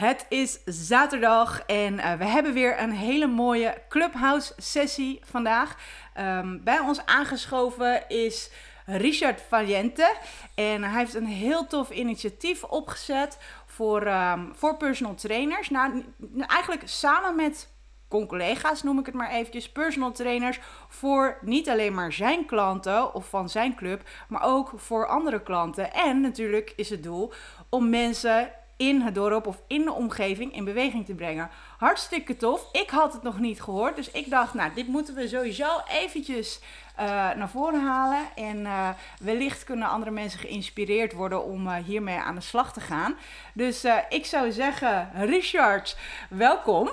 Het is zaterdag en uh, we hebben weer een hele mooie Clubhouse sessie vandaag. Um, bij ons aangeschoven is Richard Valiente en hij heeft een heel tof initiatief opgezet voor, um, voor personal trainers. Nou, eigenlijk samen met collega's, noem ik het maar eventjes, personal trainers voor niet alleen maar zijn klanten of van zijn club, maar ook voor andere klanten. En natuurlijk is het doel om mensen in het dorp of in de omgeving in beweging te brengen. Hartstikke tof. Ik had het nog niet gehoord, dus ik dacht, nou, dit moeten we sowieso eventjes uh, naar voren halen. En uh, wellicht kunnen andere mensen geïnspireerd worden om uh, hiermee aan de slag te gaan. Dus ik zou zeggen, Richard, welkom.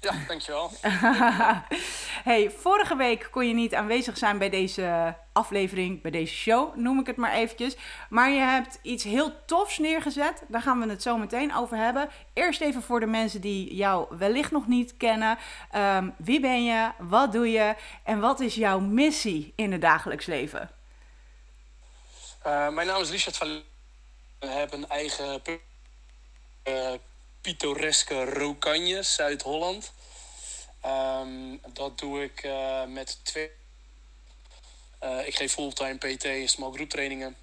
Ja, dankjewel. hey, vorige week kon je niet aanwezig zijn bij deze aflevering, bij deze show, noem ik het maar eventjes. Maar je hebt iets heel tofs neergezet. Daar gaan we het zo meteen over hebben. Eerst even voor de mensen die jou wellicht nog niet kennen. Um, wie ben je? Wat doe je? En wat is jouw missie in het dagelijks leven? Uh, mijn naam is Richard van. We hebben een eigen uh, pittoreske Rokanje, Zuid-Holland. Um, dat doe ik uh, met twee. Uh, ik geef fulltime PT small group trainingen.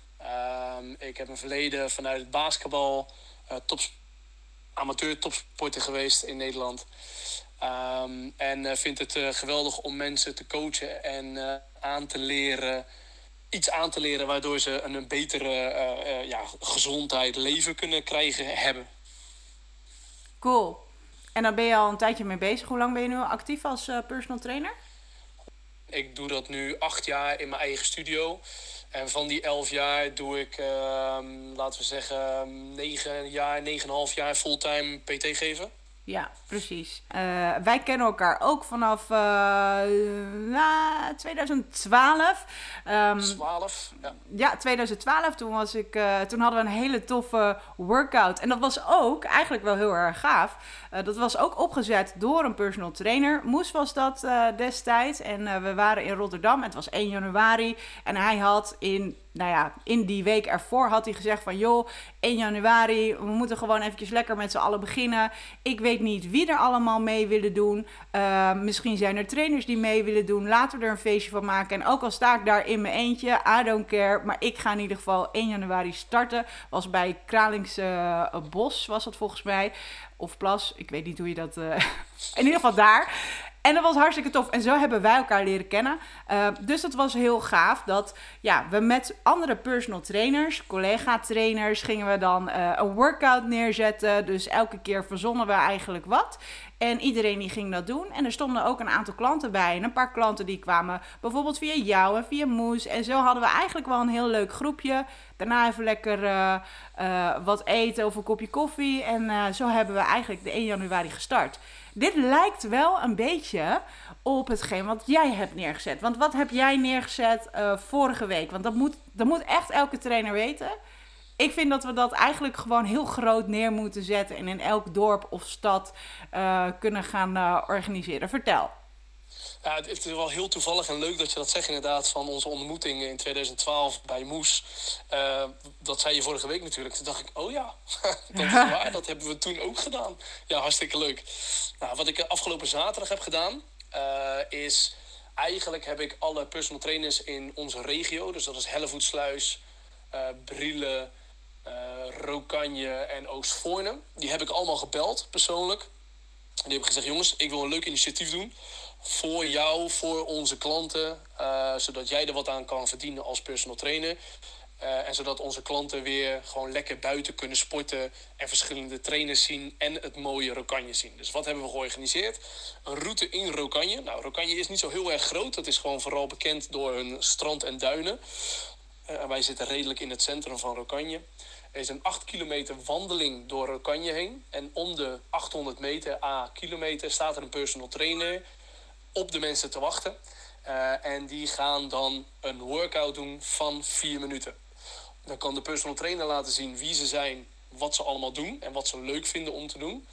Um, ik heb een verleden vanuit het basketbal, uh, tops, amateur topsporter geweest in Nederland. Um, en vind het geweldig om mensen te coachen en aan te leren iets aan te leren waardoor ze een, een betere ja, gezondheid, leven kunnen krijgen, hebben. Cool. En daar ben je al een tijdje mee bezig. Hoe lang ben je nu actief als uh, personal trainer? Ik doe dat nu acht jaar in mijn eigen studio. En van die elf jaar doe ik, uh, laten we zeggen, negen jaar, negen en half jaar fulltime PT geven. Ja, precies. Uh, wij kennen elkaar ook vanaf uh, uh, 2012. Um, 12, ja. Ja, 2012. Toen, was ik, uh, toen hadden we een hele toffe workout. En dat was ook eigenlijk wel heel erg gaaf. Uh, dat was ook opgezet door een personal trainer. Moes was dat destijds. En we waren in Rotterdam. Het was 1 januari. En hij had in nou ja, in die week ervoor had hij gezegd van... joh, 1 januari, we moeten gewoon eventjes lekker met z'n allen beginnen. Ik weet niet wie er allemaal mee willen doen. Uh, misschien zijn er trainers die mee willen doen. Laten we er een feestje van maken. En ook al sta ik daar in mijn eentje, I don't care. Maar ik ga in ieder geval 1 januari starten. Was bij Kralingse uh, Bos, was dat volgens mij. Of Plas, ik weet niet hoe je dat... Uh, in ieder geval daar. En dat was hartstikke tof. En zo hebben wij elkaar leren kennen. Uh, dus dat was heel gaaf dat ja, we met andere personal trainers, collega-trainers, gingen we dan uh, een workout neerzetten. Dus elke keer verzonnen we eigenlijk wat. En iedereen die ging dat doen. En er stonden ook een aantal klanten bij. En een paar klanten die kwamen bijvoorbeeld via jou en via Moes. En zo hadden we eigenlijk wel een heel leuk groepje. Daarna even lekker uh, wat eten of een kopje koffie. En zo hebben we eigenlijk de 1 januari gestart. Dit lijkt wel een beetje op hetgeen wat jij hebt neergezet. Want wat heb jij neergezet vorige week? Want dat moet, dat moet echt elke trainer weten. Ik vind dat we dat eigenlijk gewoon heel groot neer moeten zetten en in elk dorp of stad uh, kunnen gaan uh, organiseren. Vertel. Ja, het is wel heel toevallig en leuk dat je dat zegt inderdaad van onze ontmoeting in 2012 bij Moes. Uh, dat zei je vorige week natuurlijk. Toen dacht ik, oh ja, dat is waar. Dat hebben we toen ook gedaan. Ja, hartstikke leuk. Nou, wat ik afgelopen zaterdag heb gedaan is... Eigenlijk heb ik alle personal trainers in onze regio. Dus dat is Hellevoetsluis, Brielen, uh, Rokanje en Oostvoorne. Die heb ik allemaal gebeld, persoonlijk. En die heb ik gezegd, jongens, ik wil een leuk initiatief doen. Voor jou, voor onze klanten. Uh, zodat jij er wat aan kan verdienen als personal trainer. Uh, en zodat onze klanten weer gewoon lekker buiten kunnen sporten. En verschillende trainers zien en het mooie Rokanje zien. Dus wat hebben we georganiseerd? Een route in Rokanje. Nou, Rokanje is niet zo heel erg groot. Dat is gewoon vooral bekend door hun strand en duinen. Uh, wij zitten redelijk in het centrum van Rokanje. Er is een 8 kilometer wandeling door Rokanje heen. En om de 800 meter a kilometer staat er een personal trainer op de mensen te wachten. Uh, en die gaan dan een workout doen van 4 minuten. Dan kan de personal trainer laten zien wie ze zijn, wat ze allemaal doen en wat ze leuk vinden om te doen.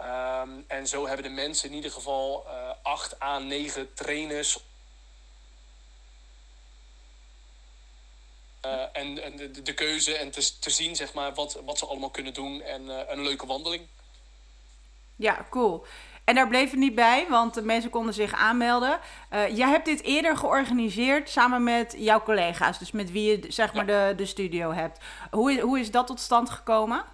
Um, en zo hebben de mensen in ieder geval uh, 8 à 9 trainers en, en de, de, keuze en te, te zien zeg maar, wat, wat ze allemaal kunnen doen en een leuke wandeling. Ja, cool. En daar bleef het niet bij, want de mensen konden zich aanmelden. Uh, jij hebt dit eerder georganiseerd samen met jouw collega's, dus met wie je zeg maar de, de studio hebt. Hoe, hoe is dat tot stand gekomen?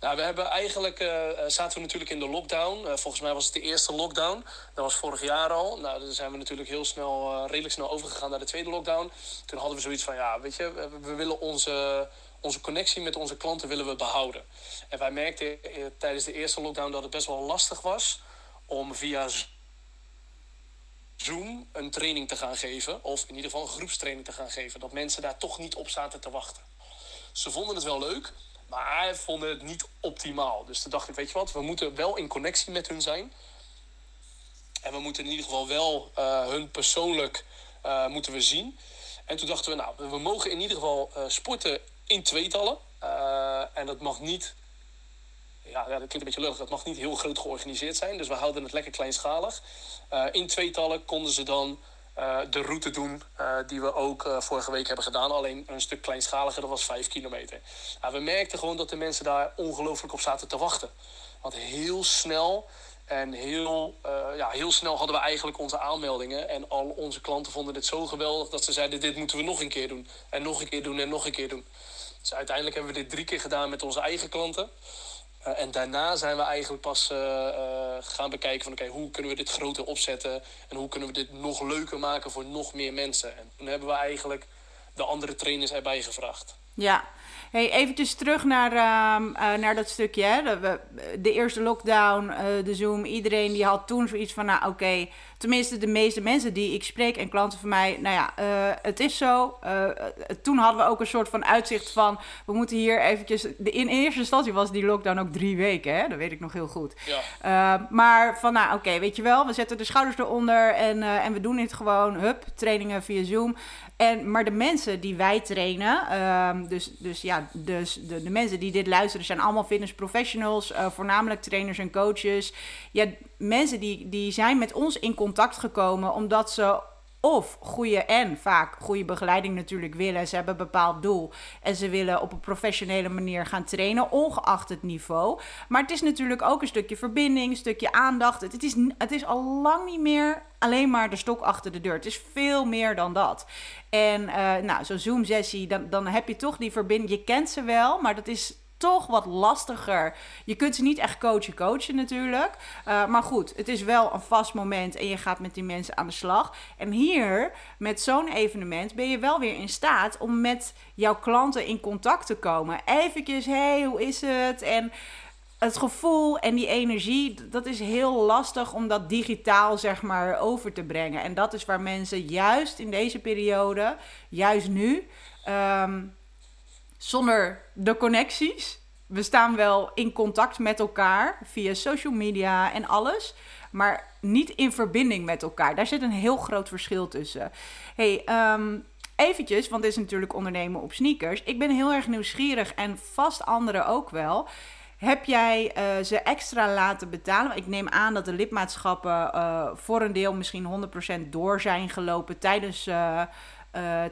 Nou, we hebben eigenlijk, uh, zaten we natuurlijk in de lockdown. Uh, volgens mij was het de eerste lockdown. Dat was vorig jaar al. Nou, dan zijn we natuurlijk heel snel, redelijk snel overgegaan naar de tweede lockdown. Toen hadden we zoiets van, ja, weet je, we, we willen onze onze connectie met onze klanten willen we behouden. En wij merkten eh, tijdens de eerste lockdown dat het best wel lastig was om via Zoom een training te gaan geven, of in ieder geval een groepstraining te gaan geven. Dat mensen daar toch niet op zaten te wachten. Ze vonden het wel leuk, maar vonden het niet optimaal. Dus toen dacht ik, weet je wat, we moeten wel in connectie met hun zijn. En we moeten in ieder geval wel uh, hun persoonlijk uh, moeten we zien. En toen dachten we, nou, we mogen in ieder geval sporten in tweetallen. Uh, en dat mag niet, ja, dat klinkt een beetje lullig, dat mag niet heel groot georganiseerd zijn. Dus we houden het lekker kleinschalig. Uh, in tweetallen konden ze dan uh, de route doen die we ook vorige week hebben gedaan. Alleen een stuk kleinschaliger, dat was 5 kilometer. we merkten gewoon dat de mensen daar ongelooflijk op zaten te wachten. Want heel snel en heel, ja, heel snel hadden we eigenlijk onze aanmeldingen. En al onze klanten vonden dit zo geweldig dat ze zeiden: dit moeten we nog een keer doen. En nog een keer doen en nog een keer doen. Dus uiteindelijk hebben we dit drie keer gedaan met onze eigen klanten. Uh, en daarna zijn we eigenlijk pas uh, uh, gaan bekijken van oké, hoe kunnen we dit groter opzetten en hoe kunnen we dit nog leuker maken voor nog meer mensen. En toen hebben we eigenlijk de andere trainers erbij gevraagd. Ja, Hey, eventjes terug naar, uh, uh, naar dat stukje. Hè? De, de eerste lockdown, uh, de Zoom. Iedereen die had toen zoiets van, nou oké. Okay. Tenminste, de meeste mensen die ik spreek en klanten van mij. Nou ja, uh, het is zo. toen hadden we ook een soort van uitzicht van... We moeten hier eventjes... De, in eerste instantie was die lockdown ook drie weken. Hè? Dat weet ik nog heel goed. Ja. maar van, nou oké, okay, weet je wel. We zetten de schouders eronder en, en we doen dit gewoon. Hup, trainingen via Zoom. En, maar de mensen die wij trainen, uh, dus, dus ja, dus de, de mensen die dit luisteren, zijn allemaal fitness professionals, uh, voornamelijk trainers en coaches. Ja, mensen die, die zijn met ons in contact gekomen omdat ze of goede en vaak goede begeleiding natuurlijk willen. Ze hebben een bepaald doel en ze willen op een professionele manier gaan trainen, ongeacht het niveau. Maar het is natuurlijk ook een stukje verbinding, een stukje aandacht. Het, is, het is al lang niet meer alleen maar de stok achter de deur. Het is veel meer dan dat. En uh, nou, zo'n Zoom-sessie, dan, dan heb je toch die verbinding. Je kent ze wel, maar dat is toch wat lastiger. Je kunt ze niet echt coachen, coachen natuurlijk. Uh, maar goed, het is wel een vast moment en je gaat met die mensen aan de slag. En hier, met zo'n evenement, ben je wel weer in staat om met jouw klanten in contact te komen. Eventjes, hey, hoe is het? En het gevoel en die energie, dat is heel lastig om dat digitaal zeg maar over te brengen. En dat is waar mensen juist in deze periode, juist nu, um, zonder de connecties. We staan wel in contact met elkaar via social media en alles, maar niet in verbinding met elkaar. Daar zit een heel groot verschil tussen. Hey, um, eventjes, want dit is natuurlijk ondernemen op sneakers. Ik ben heel erg nieuwsgierig en vast anderen ook wel. Heb jij uh, ze extra laten betalen? Ik neem aan dat de lidmaatschappen uh, voor een deel misschien 100% door zijn gelopen tijdens, uh,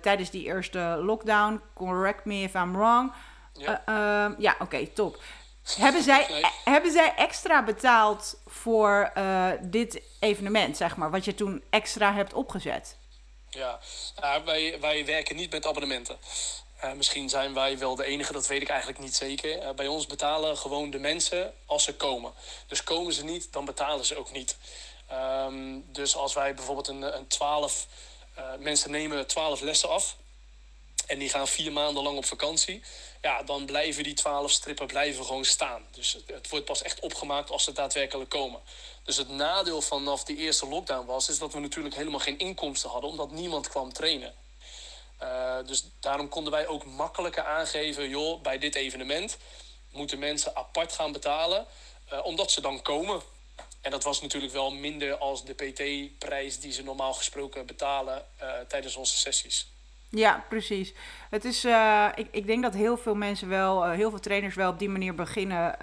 tijdens die eerste lockdown. Correct me if I'm wrong. Ja, ehm, ja oké, top. Hebben zij, nee. hebben zij extra betaald voor dit evenement, zeg maar, wat je toen extra hebt opgezet? Ja, nou, wij, wij werken niet met abonnementen. Uh, misschien zijn wij wel de enige, dat weet ik eigenlijk niet zeker. Uh, bij ons betalen gewoon de mensen als ze komen. Dus komen ze niet, dan betalen ze ook niet. Um, dus als wij bijvoorbeeld een, een 12 uh, eh, mensen nemen 12 lessen af. En die gaan vier maanden lang op vakantie. Ja, dan blijven die 12 strippen blijven gewoon staan. Dus het wordt pas echt opgemaakt als ze daadwerkelijk komen. Dus het nadeel vanaf die eerste lockdown was, is dat we natuurlijk helemaal geen inkomsten hadden, omdat niemand kwam trainen. Uh, dus daarom konden wij ook makkelijker aangeven, joh, bij dit evenement moeten mensen apart gaan betalen, uh, omdat ze dan komen. En dat was natuurlijk wel minder als de PT-prijs die ze normaal gesproken betalen uh, tijdens onze sessies. Ja, precies. Het is, uh, ik, ik denk dat heel veel mensen wel, uh, heel veel trainers wel op die manier beginnen.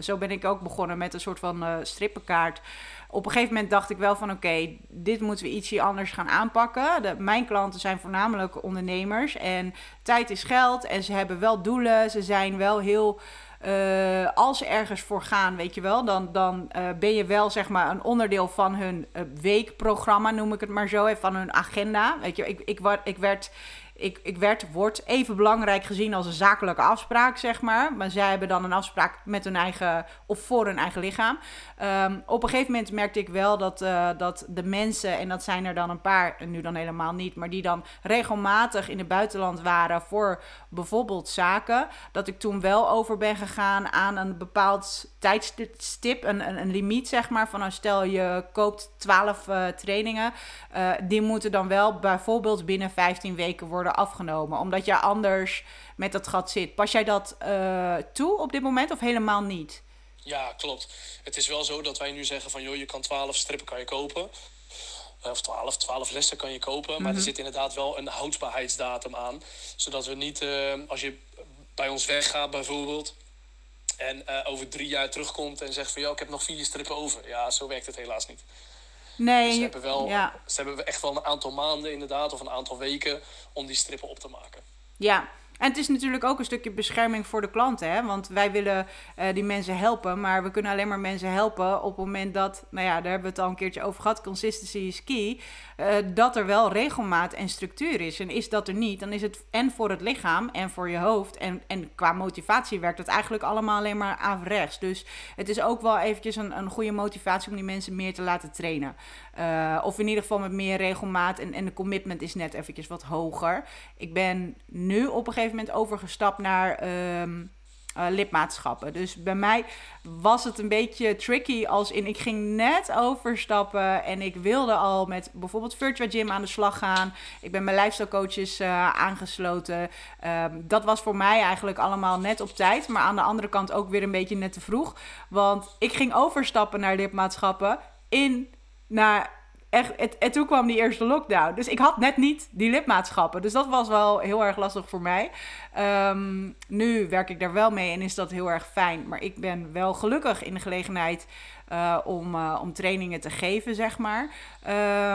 Zo ben ik ook begonnen met een soort van strippenkaart. Op een gegeven moment dacht ik wel van oké, dit moeten we ietsje anders gaan aanpakken. Mijn klanten zijn voornamelijk ondernemers en tijd is geld en ze hebben wel doelen. Ze zijn wel heel uh, als ergens voor gaan, weet je wel, dan, dan uh, ben je wel zeg maar een onderdeel van hun uh, weekprogramma, noem ik het maar zo, van hun agenda. Weet je, ik, ik, ik werd ik, ik werd, wordt even belangrijk gezien als een zakelijke afspraak, zeg maar. Maar zij hebben dan een afspraak met hun eigen, of voor hun eigen lichaam. Um, op een gegeven moment merkte ik wel dat, uh, dat de mensen, en dat zijn er dan een paar, nu dan helemaal niet, maar die dan regelmatig in het buitenland waren voor bijvoorbeeld zaken, dat ik toen wel over ben gegaan aan een bepaald tijdstip, een, een, een limiet, zeg maar. Van nou, stel je koopt 12 uh, trainingen, uh, die moeten dan wel bijvoorbeeld binnen 15 weken worden afgenomen. Omdat je anders met dat gat zit. Pas jij dat uh, toe op dit moment of helemaal niet? Ja, klopt. Het is wel zo dat wij nu zeggen van joh, je kan 12 strippen kan je kopen. Of 12, 12 lessen kan je kopen. Maar mm -hmm. er mhm. zit inderdaad wel een houdbaarheidsdatum aan. Zodat we niet, uh, als je bij ons weggaat bijvoorbeeld. En uh, over drie jaar terugkomt en zegt van ja, ik heb nog vier strippen over. Ja, zo werkt het helaas niet. Nee, dus ze hebben, wel, ja. ze hebben echt wel een aantal maanden inderdaad, of een aantal weken om die strippen op te maken. Ja, en het is natuurlijk ook een stukje bescherming voor de klanten. Hè? Want wij willen uh, die mensen helpen. Maar we kunnen alleen maar mensen helpen op het moment dat, nou ja, daar hebben we het al een keertje over gehad. Consistency is key. Uh, dat er wel regelmaat en structuur is. En is dat er niet, dan is het en voor het lichaam en voor je hoofd. En, en qua motivatie werkt het eigenlijk allemaal alleen maar averechts. Dus het is ook wel eventjes een, een goede motivatie om die mensen meer te laten trainen. Uh, of in ieder geval met meer regelmaat. En, en de commitment is net eventjes wat hoger. Ik ben nu op een gegeven moment overgestapt naar. Um, lidmaatschappen. Dus bij mij was het een beetje tricky als in ik ging net overstappen en ik wilde al met bijvoorbeeld Virtual Gym aan de slag gaan. Ik ben mijn lifestyle coaches uh, aangesloten. Um, dat was voor mij eigenlijk allemaal net op tijd, maar aan de andere kant ook weer een beetje net te vroeg. Want ik ging overstappen naar lidmaatschappen in naar echt, en toen kwam die eerste lockdown. Dus ik had net niet die lidmaatschappen. Dus dat was wel heel erg lastig voor mij. Um, nu werk ik daar wel mee en is dat heel erg fijn. Maar ik ben wel gelukkig in de gelegenheid uh, om, uh, om trainingen te geven, zeg maar.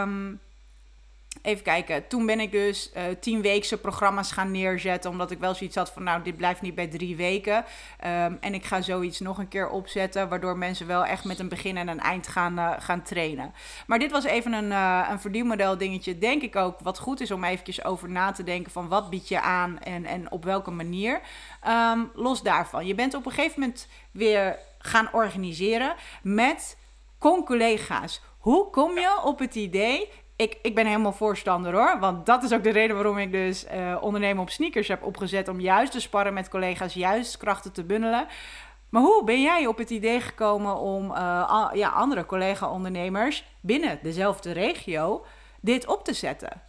Um, Even kijken. Toen ben ik dus uh, tienweekse programma's gaan neerzetten. Omdat ik wel zoiets had van, nou, dit blijft niet bij drie weken. Um, en ik ga zoiets nog een keer opzetten. Waardoor mensen wel echt met een begin en een eind gaan, uh, gaan trainen. Maar dit was even een, uh, een verdienmodel dingetje. Denk ik ook wat goed is om eventjes over na te denken. Van wat bied je aan en, en op welke manier. Um, los daarvan. Je bent op een gegeven moment weer gaan organiseren met con-collega's. Hoe kom je op het idee? Ik, ik ben helemaal voorstander hoor. Want dat is ook de reden waarom ik dus uh, ondernemen op sneakers heb opgezet. Om juist te sparren met collega's, juist krachten te bundelen. Maar hoe ben jij op het idee gekomen om uh, ja, andere collega-ondernemers binnen dezelfde regio dit op te zetten?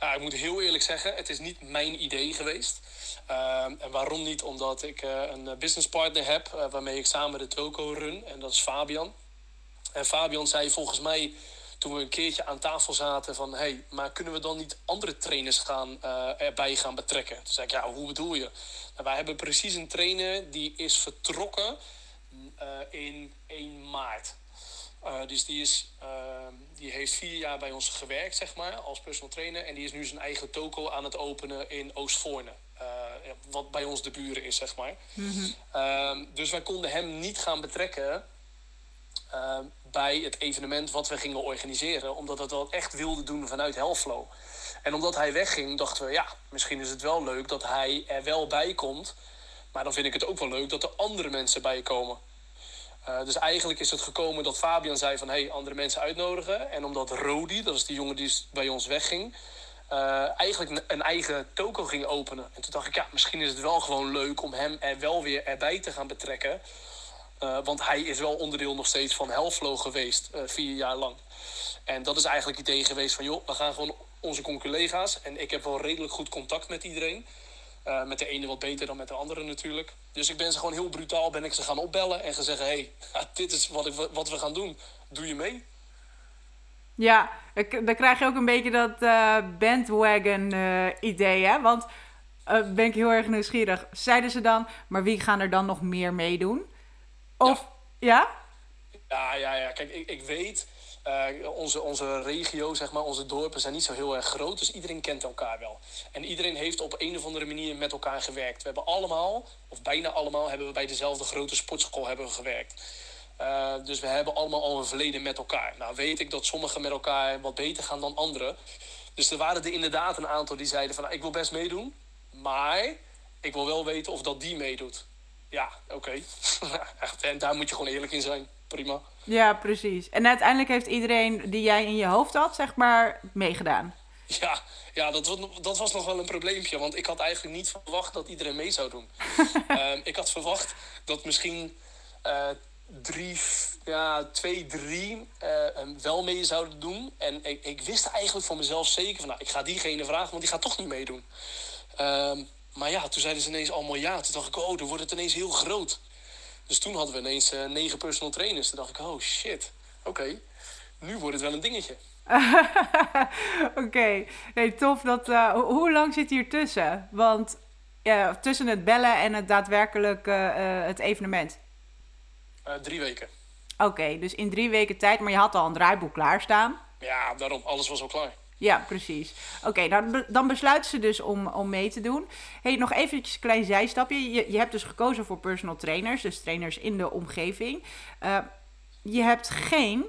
Ja, ik moet heel eerlijk zeggen, het is niet mijn idee geweest. Uh, en waarom niet? Omdat ik uh, een businesspartner heb waarmee ik samen de toko run. En dat is Fabian. En Fabian zei volgens mij toen we een keertje aan tafel zaten van... hé, hey, maar kunnen we dan niet andere trainers gaan, uh, erbij gaan betrekken? Toen zei ik, ja, hoe bedoel je? Nou, wij hebben precies een trainer die is vertrokken uh, in 1 maart. Uh, dus die, is, die heeft vier jaar bij ons gewerkt, zeg maar, als personal trainer. En die is nu zijn eigen toko aan het openen in Oostvoorne. wat bij ons de buren is, zeg maar. Mm -hmm. dus wij konden hem niet gaan betrekken bij het evenement wat we gingen organiseren. Omdat we wel echt wilden doen vanuit Hellflow. En omdat hij wegging, dachten we, ja, misschien is het wel leuk dat hij er wel bij komt. Maar dan vind ik het ook wel leuk dat er andere mensen bij komen. Uh, dus eigenlijk is het gekomen dat Fabian zei van... hey, andere mensen uitnodigen. En omdat Rodi, dat is die jongen die bij ons wegging... Uh, eigenlijk een eigen toko ging openen. En toen dacht ik, ja, misschien is het wel gewoon leuk... om hem er wel weer erbij te gaan betrekken... Uh, want hij is wel onderdeel nog steeds van Helflo geweest, uh, vier jaar lang. En dat is eigenlijk het idee geweest van, joh, we gaan gewoon onze collega's. En ik heb wel redelijk goed contact met iedereen. Uh, met de ene wat beter dan met de andere natuurlijk. Dus ik ben ze gewoon heel brutaal ben ik ze gaan opbellen en gezegd: hé, hey, dit is wat, ik, wat we gaan doen. Doe je mee? Ja, dan krijg je ook een beetje dat uh, bandwagon idee, hè? Want ben ik heel erg nieuwsgierig. Zeiden ze dan, maar wie gaan er dan nog meer meedoen? Of, ja? Ja, ja, ja. Kijk, ik, ik weet, onze, onze regio, zeg maar, onze dorpen zijn niet zo heel erg groot. Dus iedereen kent elkaar wel. En iedereen heeft op een of andere manier met elkaar gewerkt. We hebben allemaal, of bijna allemaal, hebben we bij dezelfde grote sportschool hebben we gewerkt. Uh, dus we hebben allemaal al een verleden met elkaar. Nou weet ik dat sommigen met elkaar wat beter gaan dan anderen. Dus er waren er inderdaad een aantal die zeiden van... Nou, ik wil best meedoen, maar ik wil wel weten of dat die meedoet. Ja, oké. en daar moet je gewoon eerlijk in zijn. Prima. Ja, precies. En uiteindelijk heeft iedereen die jij in je hoofd had, zeg maar, meegedaan. Ja, ja dat, was, dat was nog wel een probleempje. Want ik had eigenlijk niet verwacht dat iedereen mee zou doen. um, ik had verwacht dat misschien... Uh, drie, ja, twee, drie uh, wel mee zouden doen. En ik, ik, wist eigenlijk voor mezelf zeker van, nou, ik ga diegene vragen, want die gaat toch niet meedoen. Um, maar ja, toen zeiden ze ineens allemaal ja. Toen dacht ik, oh, dan wordt het ineens heel groot. Dus toen hadden we ineens uh, negen personal trainers. Toen dacht ik, oh shit, oké, nu wordt het wel een dingetje. oké, okay. hey, tof. Dat, uh, hoe lang zit hier tussen? Want tussen het bellen en het daadwerkelijk het evenement? Drie weken. Oké, dus in drie weken tijd, maar je had al een draaiboek klaarstaan. Ja, daarom, alles was al klaar. Ja, precies. Oké, dan, dan besluiten ze dus om, om mee te doen. hey, nog eventjes een klein zijstapje. Je, je hebt dus gekozen voor personal trainers, dus trainers in de omgeving. Uh, je hebt geen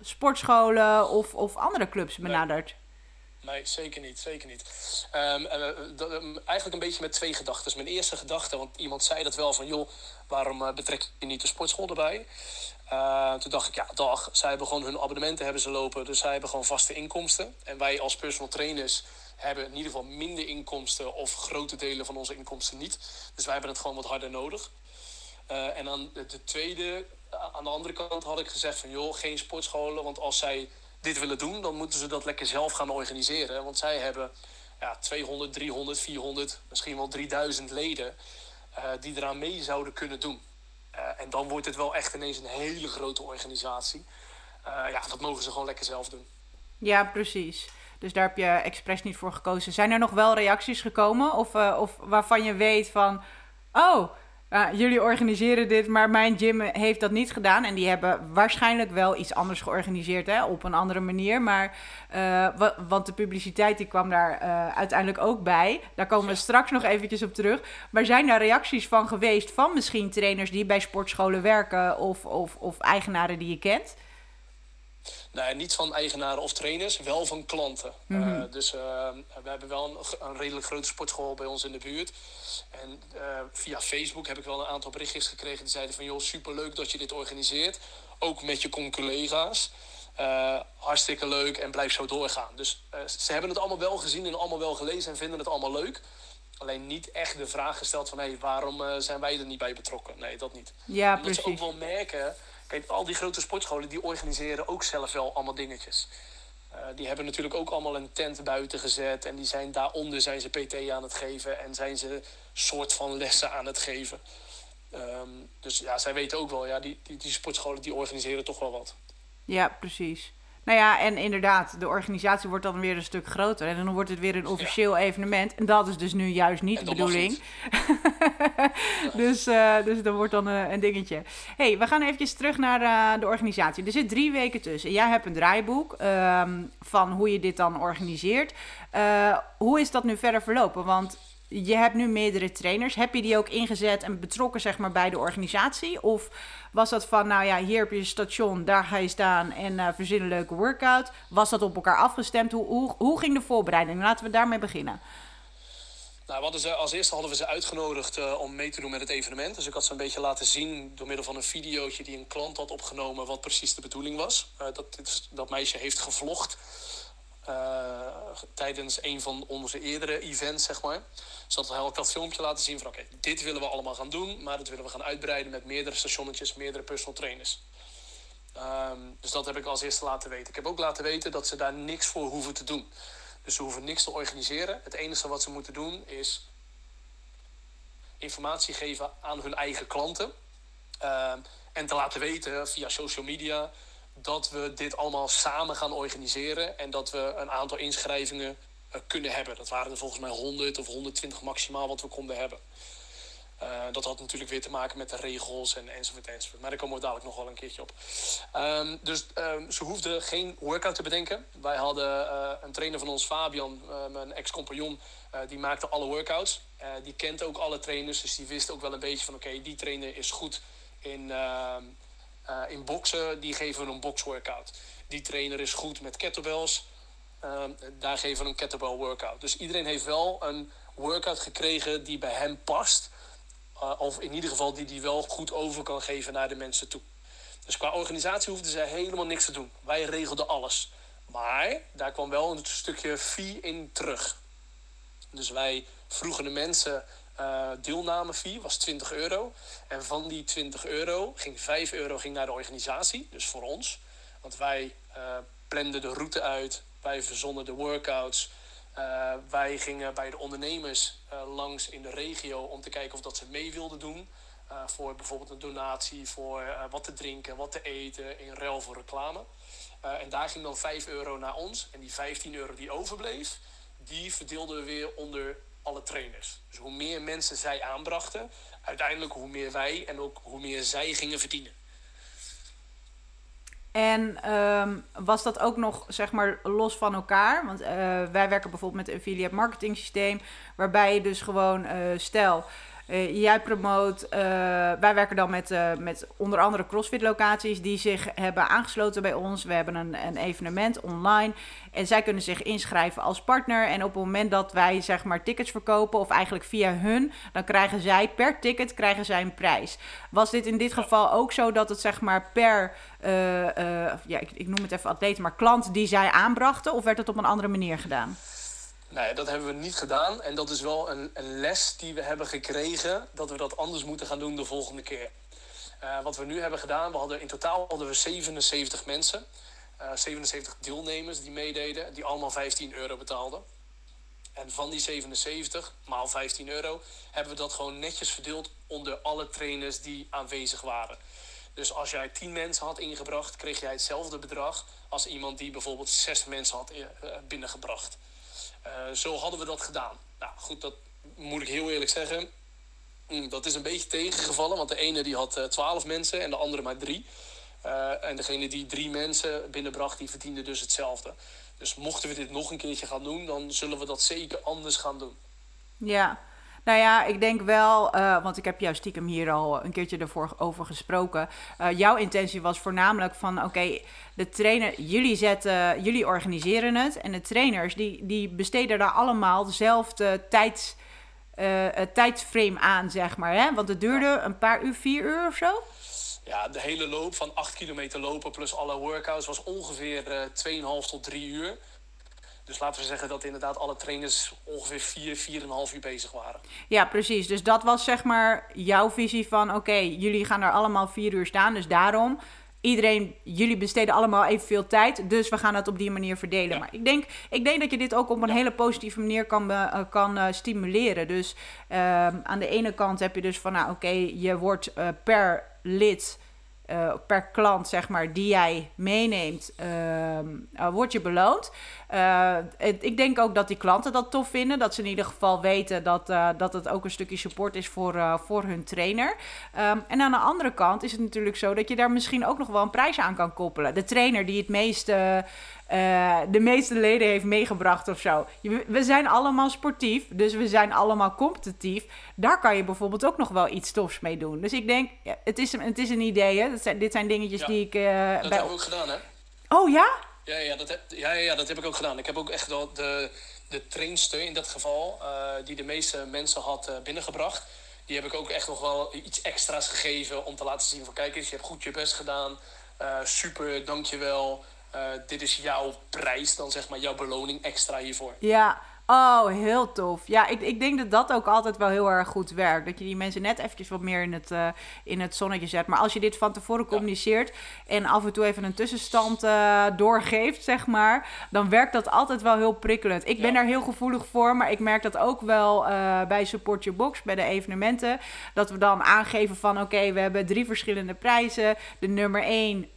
sportscholen of, of andere clubs benaderd. Nee, zeker niet. Zeker niet. Um, eigenlijk een beetje met twee gedachten. Mijn eerste gedachte, want iemand zei dat wel van... joh, waarom uh, betrek je niet de sportschool erbij? Uh, toen dacht ik, ja, dag. Zij hebben gewoon hun abonnementen hebben ze lopen. Dus zij hebben gewoon vaste inkomsten. En wij als personal trainers hebben in ieder geval minder inkomsten... of grote delen van onze inkomsten niet. Dus wij hebben het gewoon wat harder nodig. Uh, en dan de tweede, aan de andere kant had ik gezegd van... joh, geen sportscholen, want als zij dit willen doen, dan moeten ze dat lekker zelf gaan organiseren. Want zij hebben ja, 200, 300, 400, misschien wel 3000 leden die eraan mee zouden kunnen doen. Uh, en dan wordt het wel echt ineens een hele grote organisatie. Uh, ja, dat mogen ze gewoon lekker zelf doen. Ja, precies. Dus daar heb je expres niet voor gekozen. Zijn er nog wel reacties gekomen? Of, of waarvan je weet van... Oh, uh, jullie organiseren dit, maar mijn gym heeft dat niet gedaan. En die hebben waarschijnlijk wel iets anders georganiseerd, hè, op een andere manier. Maar, uh, want de publiciteit die kwam daar uh, uiteindelijk ook bij. Daar komen we straks nog eventjes op terug. Maar zijn daar reacties van geweest van misschien trainers die bij sportscholen werken of, of, of eigenaren die je kent? Nee, niet van eigenaren of trainers, wel van klanten. Mm -hmm. dus we hebben wel een, een, redelijk grote sportschool bij ons in de buurt. En uh, via Facebook heb ik wel een aantal berichtjes gekregen die zeiden van... joh, superleuk dat je dit organiseert. Ook met je collega's. Hartstikke leuk en blijf zo doorgaan. Dus ze hebben het allemaal wel gezien en allemaal wel gelezen en vinden het allemaal leuk. Alleen niet echt de vraag gesteld van... hé, hey, waarom zijn wij er niet bij betrokken? Nee, dat niet. Ja, Omdat precies. ze ook wel merken... Kijk, al die grote sportscholen die organiseren ook zelf wel allemaal dingetjes. Uh, die hebben natuurlijk ook allemaal een tent buiten gezet. En die zijn daaronder zijn ze PT aan het geven. En zijn ze soort van lessen aan het geven. Um, dus ja, zij weten ook wel, ja, die, die, die sportscholen die organiseren toch wel wat. Ja, precies. Nou ja, en inderdaad, de organisatie wordt dan weer een stuk groter. En dan wordt het weer een officieel evenement. En dat is dus nu juist niet de bedoeling. dus, uh, dus dat wordt dan uh, een dingetje. hey, we gaan eventjes terug naar uh, de organisatie. Er zit drie weken tussen. Jij hebt een draaiboek um, van hoe je dit dan organiseert. hoe is dat nu verder verlopen? Want je hebt nu meerdere trainers. Heb je die ook ingezet en betrokken zeg maar, bij de organisatie? Of was dat van, nou ja, hier heb je een station, daar ga je staan en uh, verzin een leuke workout? Was dat op elkaar afgestemd? Hoe, hoe, ging de voorbereiding? Laten we daarmee beginnen. Nou, ze, als eerste hadden we ze uitgenodigd uh, om mee te doen met het evenement. Dus ik had ze een beetje laten zien door middel van een videootje die een klant had opgenomen wat precies de bedoeling was. Uh, dat, dat meisje heeft gevlogd. Uh, tijdens een van onze eerdere events, zeg maar. Dus dat ik dat filmpje laten zien van oké, dit willen we allemaal gaan doen, maar dat willen we gaan uitbreiden met meerdere stationnetjes, meerdere personal trainers. Um, dus dat heb ik als eerste laten weten. Ik heb ook laten weten dat ze daar niks voor hoeven te doen. Dus ze hoeven niks te organiseren. Het enige wat ze moeten doen is informatie geven aan hun eigen klanten. Um, en te laten weten via social media dat we dit allemaal samen gaan organiseren. En dat we een aantal inschrijvingen uh, kunnen hebben. Dat waren er volgens mij 100 of 120 maximaal wat we konden hebben. Uh, dat had natuurlijk weer te maken met de regels en enzovoort enzovoort. Maar daar komen we dadelijk nog wel een keertje op. Um, dus um, ze hoefden geen workout te bedenken. Wij hadden uh, een trainer van ons, Fabian, mijn ex-compagnon, die maakte alle workouts. die kent ook alle trainers, dus die wist ook wel een beetje van oké, die trainer is goed in, ehm, in boksen, die geven we een boxworkout. Die trainer is goed met kettlebells, daar geven we een kettlebell workout. Dus iedereen heeft wel een workout gekregen die bij hem past uh, of in ieder geval die die wel goed over kan geven naar de mensen toe. Dus qua organisatie hoefden zij helemaal niks te doen. Wij regelden alles. Maar daar kwam wel een stukje fee in terug. Dus wij vroegen de mensen uh, deelname fee, was 20 euro. En van die 20 euro ging 5 euro ging naar de organisatie, dus voor ons. Want wij uh, planden de route uit, wij verzonnen de workouts, uh, wij gingen bij de ondernemers langs in de regio om te kijken of dat ze mee wilden doen. Voor bijvoorbeeld een donatie, voor wat te drinken, wat te eten, in ruil voor reclame. en daar ging dan 5 euro naar ons. En die 15 euro die overbleef, die verdeelden we weer onder alle trainers. Dus hoe meer mensen zij aanbrachten, uiteindelijk hoe meer wij en ook hoe meer zij gingen verdienen. En um, was dat ook nog, zeg maar, los van elkaar? Want uh, wij werken bijvoorbeeld met een affiliate marketing systeem, waarbij je dus gewoon, uh, stel, uh, jij promoot, wij werken dan met, met onder andere CrossFit locaties die zich hebben aangesloten bij ons. We hebben een, een evenement online en zij kunnen zich inschrijven als partner. En op het moment dat wij zeg maar tickets verkopen, of eigenlijk via hun, dan krijgen zij per ticket krijgen zij een prijs. Was dit in dit geval ook zo dat het zeg maar per, ja, ik, ik, noem het even atleten, maar klant die zij aanbrachten? Of werd het op een andere manier gedaan? Nee, dat hebben we niet gedaan. En dat is wel een, een les die we hebben gekregen, dat we dat anders moeten gaan doen de volgende keer. Uh, wat we nu hebben gedaan, we hadden in totaal hadden we 77 mensen. Uh, 77 deelnemers die meededen, die allemaal 15 euro betaalden. En van die 77 maal 15 euro hebben we dat gewoon netjes verdeeld onder alle trainers die aanwezig waren. Dus als jij 10 mensen had ingebracht, kreeg jij hetzelfde bedrag als iemand die bijvoorbeeld 6 mensen had uh, binnengebracht. Uh, zo hadden we dat gedaan. Nou goed, dat moet ik heel eerlijk zeggen. Mm, dat is een beetje tegengevallen, want de ene die had 12 mensen en de andere maar 3. Uh, en degene die drie mensen binnenbracht, die verdiende dus hetzelfde. Dus mochten we dit nog een keertje gaan doen, dan zullen we dat zeker anders gaan doen. Ja, nou ja, ik denk wel, uh, want ik heb jou stiekem hier al een keertje ervoor over gesproken. Uh, jouw intentie was voornamelijk van, oké, okay, de trainer, jullie zetten, jullie organiseren het. En de trainers, die, die besteden daar allemaal dezelfde tijds, uh, tijdsframe aan, zeg maar. Hè? Want het duurde een paar uur, vier uur of zo? Ja, de hele loop van 8 kilometer lopen plus alle workouts was ongeveer uh, 2,5 tot 3 uur. Dus laten we zeggen dat inderdaad alle trainers ongeveer 4, 4,5 uur bezig waren. Ja, precies. Dus dat was zeg maar jouw visie van... oké, okay, jullie gaan er allemaal 4 uur staan, dus daarom... Iedereen, jullie besteden allemaal evenveel tijd, dus we gaan het op die manier verdelen. Ja. Maar ik denk, ik denk dat je dit ook op een ja. hele positieve manier kan, uh, kan uh, stimuleren. Dus uh, aan de ene kant heb je dus van, nou oké, okay, je wordt uh, per lid uh, per klant, zeg maar, die jij meeneemt, uh, word je beloond. Uh, het, ik denk ook dat die klanten dat tof vinden. Dat ze in ieder geval weten dat, dat het ook een stukje support is voor, voor hun trainer. Um, en aan de andere kant is het natuurlijk zo dat je daar misschien ook nog wel een prijs aan kan koppelen. De trainer die het meeste uh, de meeste leden heeft meegebracht of zo. We zijn allemaal sportief, dus we zijn allemaal competitief. Daar kan je bijvoorbeeld ook nog wel iets tofs mee doen. Dus ik denk, ja, het, is, het is een idee, hè? Dat zijn, dit zijn dingetjes ja, die ik... Uh, dat bij... heb ik ook gedaan, hè? Oh, ja? Ja, ja, dat heb, ja, ja, dat heb ik ook gedaan. Ik heb ook echt wel de, de trainster in dat geval, uh, die de meeste mensen had binnengebracht... die heb ik ook echt nog wel iets extra's gegeven om te laten zien van... kijk eens, je hebt goed je best gedaan, super, dankjewel... Uh, dit is jouw prijs, dan zeg maar jouw beloning extra hiervoor. Ja, Oh, heel tof. Ja, ik, ik denk dat dat ook altijd wel heel erg goed werkt. Dat je die mensen net eventjes wat meer in het, uh, in het zonnetje zet. Maar als je dit van tevoren communiceert en af en toe even een tussenstand uh, doorgeeft, zeg maar, dan werkt dat altijd wel heel prikkelend. Ik ben daar heel gevoelig voor, maar ik merk dat ook wel uh, bij Support Your Box, bij de evenementen. Dat we dan aangeven van oké, okay, we hebben drie verschillende prijzen. De nummer één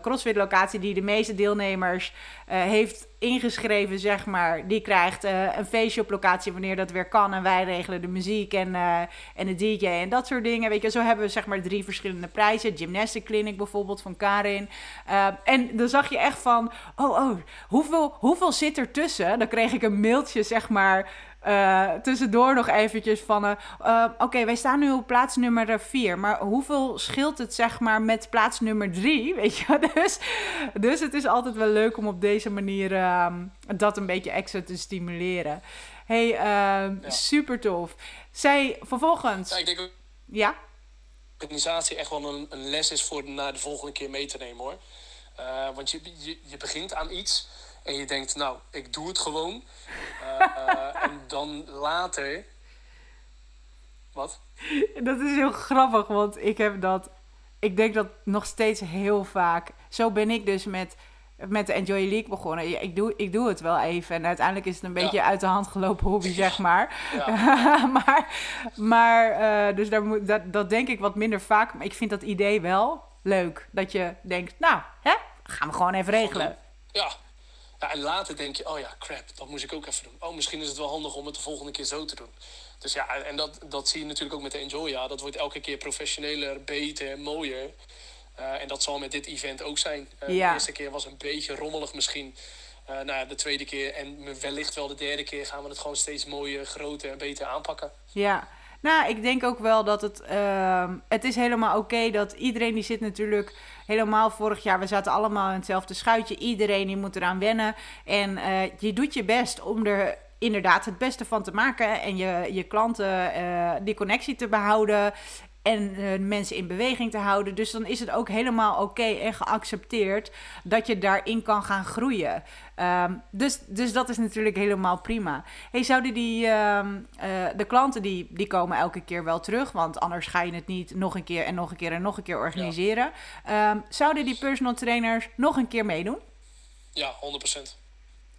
CrossFit locatie die de meeste deelnemers heeft ingeschreven, zeg maar, die krijgt uh, een feestje op locatie wanneer dat weer kan. En wij regelen de muziek en, uh, en de DJ en dat soort dingen. Weet je, zo hebben we zeg maar drie verschillende prijzen. Gymnastic Clinic bijvoorbeeld van Karin. Uh, en dan zag je echt van, oh, oh, hoeveel, hoeveel zit er tussen? Dan kreeg ik een mailtje, zeg maar, uh, tussendoor nog eventjes van... Uh, uh, Oké, wij staan nu op plaats nummer 4. Maar hoeveel scheelt het zeg maar met plaats nummer 3? Weet je, dus, dus het is altijd wel leuk om op deze manier ehm, dat een beetje extra te stimuleren. hey, ehm, ja. super tof. Zij vervolgens... Ja, ik denk. Ja? organisatie echt wel een, een, les is voor naar de volgende keer mee te nemen hoor. want je, je, je begint aan iets... En je denkt, nou, ik doe het gewoon. Uh, en dan later. Wat? Dat is heel grappig, want ik heb dat. Ik denk dat nog steeds heel vaak. Zo ben ik dus met, met de Enjoy League begonnen. Ik doe, ik doe het wel even. En uiteindelijk is het een beetje uit de hand gelopen hobby, zeg maar. Ja. maar, maar uh, dus daar moet, dat, dat denk ik wat minder vaak. Maar ik vind dat idee wel leuk. Dat je denkt, nou, hè, gaan we gewoon even regelen. Ja, ja, en later denk je, oh ja, crap, dat moest ik ook even doen. Oh, misschien is het wel handig om het de volgende keer zo te doen. Dus ja, en dat, dat zie je natuurlijk ook met de Enjoy. Ja, dat wordt elke keer professioneler, beter, mooier. Uh, en dat zal met dit event ook zijn. Uh, ja. De eerste keer was een beetje rommelig misschien. Uh, nou ja, de tweede keer en wellicht wel de derde keer gaan we het gewoon steeds mooier, groter en beter aanpakken. Ja, nou, ik denk ook wel dat het. Uh, het is helemaal oké dat iedereen die zit natuurlijk. Helemaal vorig jaar, we zaten allemaal in hetzelfde schuitje. Iedereen die moet eraan wennen. En uh, je doet je best om er inderdaad het beste van te maken. En je, je klanten uh, die connectie te behouden en uh, mensen in beweging te houden. Dus dan is het ook helemaal oké okay en geaccepteerd dat je daarin kan gaan groeien. Um, dus, dus dat is natuurlijk helemaal prima. Hey, zouden die, um, uh, de klanten die, die komen elke keer wel terug, want anders ga je het niet nog een keer en nog een keer en nog een keer organiseren. Ja. Um, zouden die personal trainers nog een keer meedoen? Ja, 100%.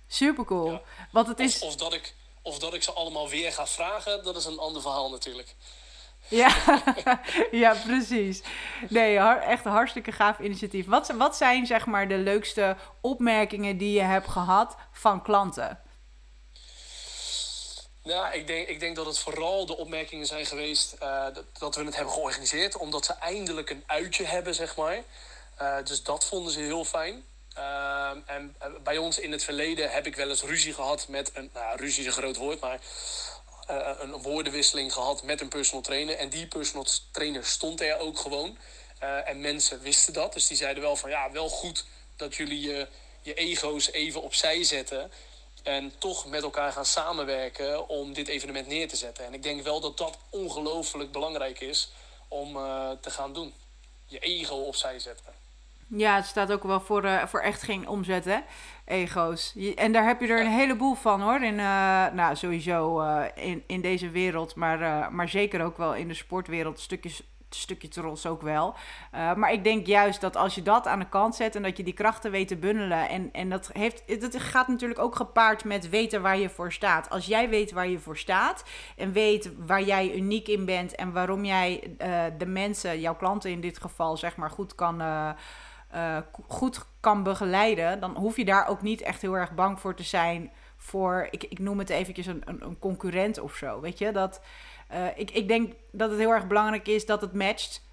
Super cool. Ja. Want het of, is... of, dat ik, of dat ik ze allemaal weer ga vragen, dat is een ander verhaal natuurlijk. Ja, ja precies. Nee, echt een hartstikke gaaf initiatief. Wat, wat zijn zeg maar de leukste opmerkingen die je hebt gehad van klanten? Nou, ik denk, ik denk dat het vooral de opmerkingen zijn geweest uh, dat, dat, we het hebben georganiseerd. Omdat ze eindelijk een uitje hebben, zeg maar. Uh, dus dat vonden ze heel fijn. Uh, en bij ons in het verleden heb ik wel eens ruzie gehad met een... Nou, ruzie is een groot woord, maar uh, een woordenwisseling gehad met een personal trainer. En die personal trainer stond er ook gewoon. Uh, en mensen wisten dat. Dus die zeiden wel van ja, wel goed dat jullie je, je ego's even opzij zetten. En toch met elkaar gaan samenwerken om dit evenement neer te zetten. En ik denk wel dat dat ongelooflijk belangrijk is om uh, te gaan doen. Je ego opzij zetten. Ja, het staat ook wel voor, uh, voor echt geen omzet, hè? Ego's. En daar heb je er een heleboel van, hoor. In, uh, nou, sowieso uh, in, in deze wereld, maar, maar zeker ook wel in de sportwereld. Stukjes, stukje trots ook wel. maar ik denk juist dat als je dat aan de kant zet en dat je die krachten weet te bundelen. En, en dat, heeft, dat gaat natuurlijk ook gepaard met weten waar je voor staat. Als jij weet waar je voor staat en weet waar jij uniek in bent en waarom jij de mensen, jouw klanten in dit geval, zeg maar goed kan uh, goed kan begeleiden, dan hoef je daar ook niet echt heel erg bang voor te zijn voor, ik, ik noem het eventjes een, een, een concurrent of zo. Weet je, dat uh, ik, ik denk dat het heel erg belangrijk is dat het matcht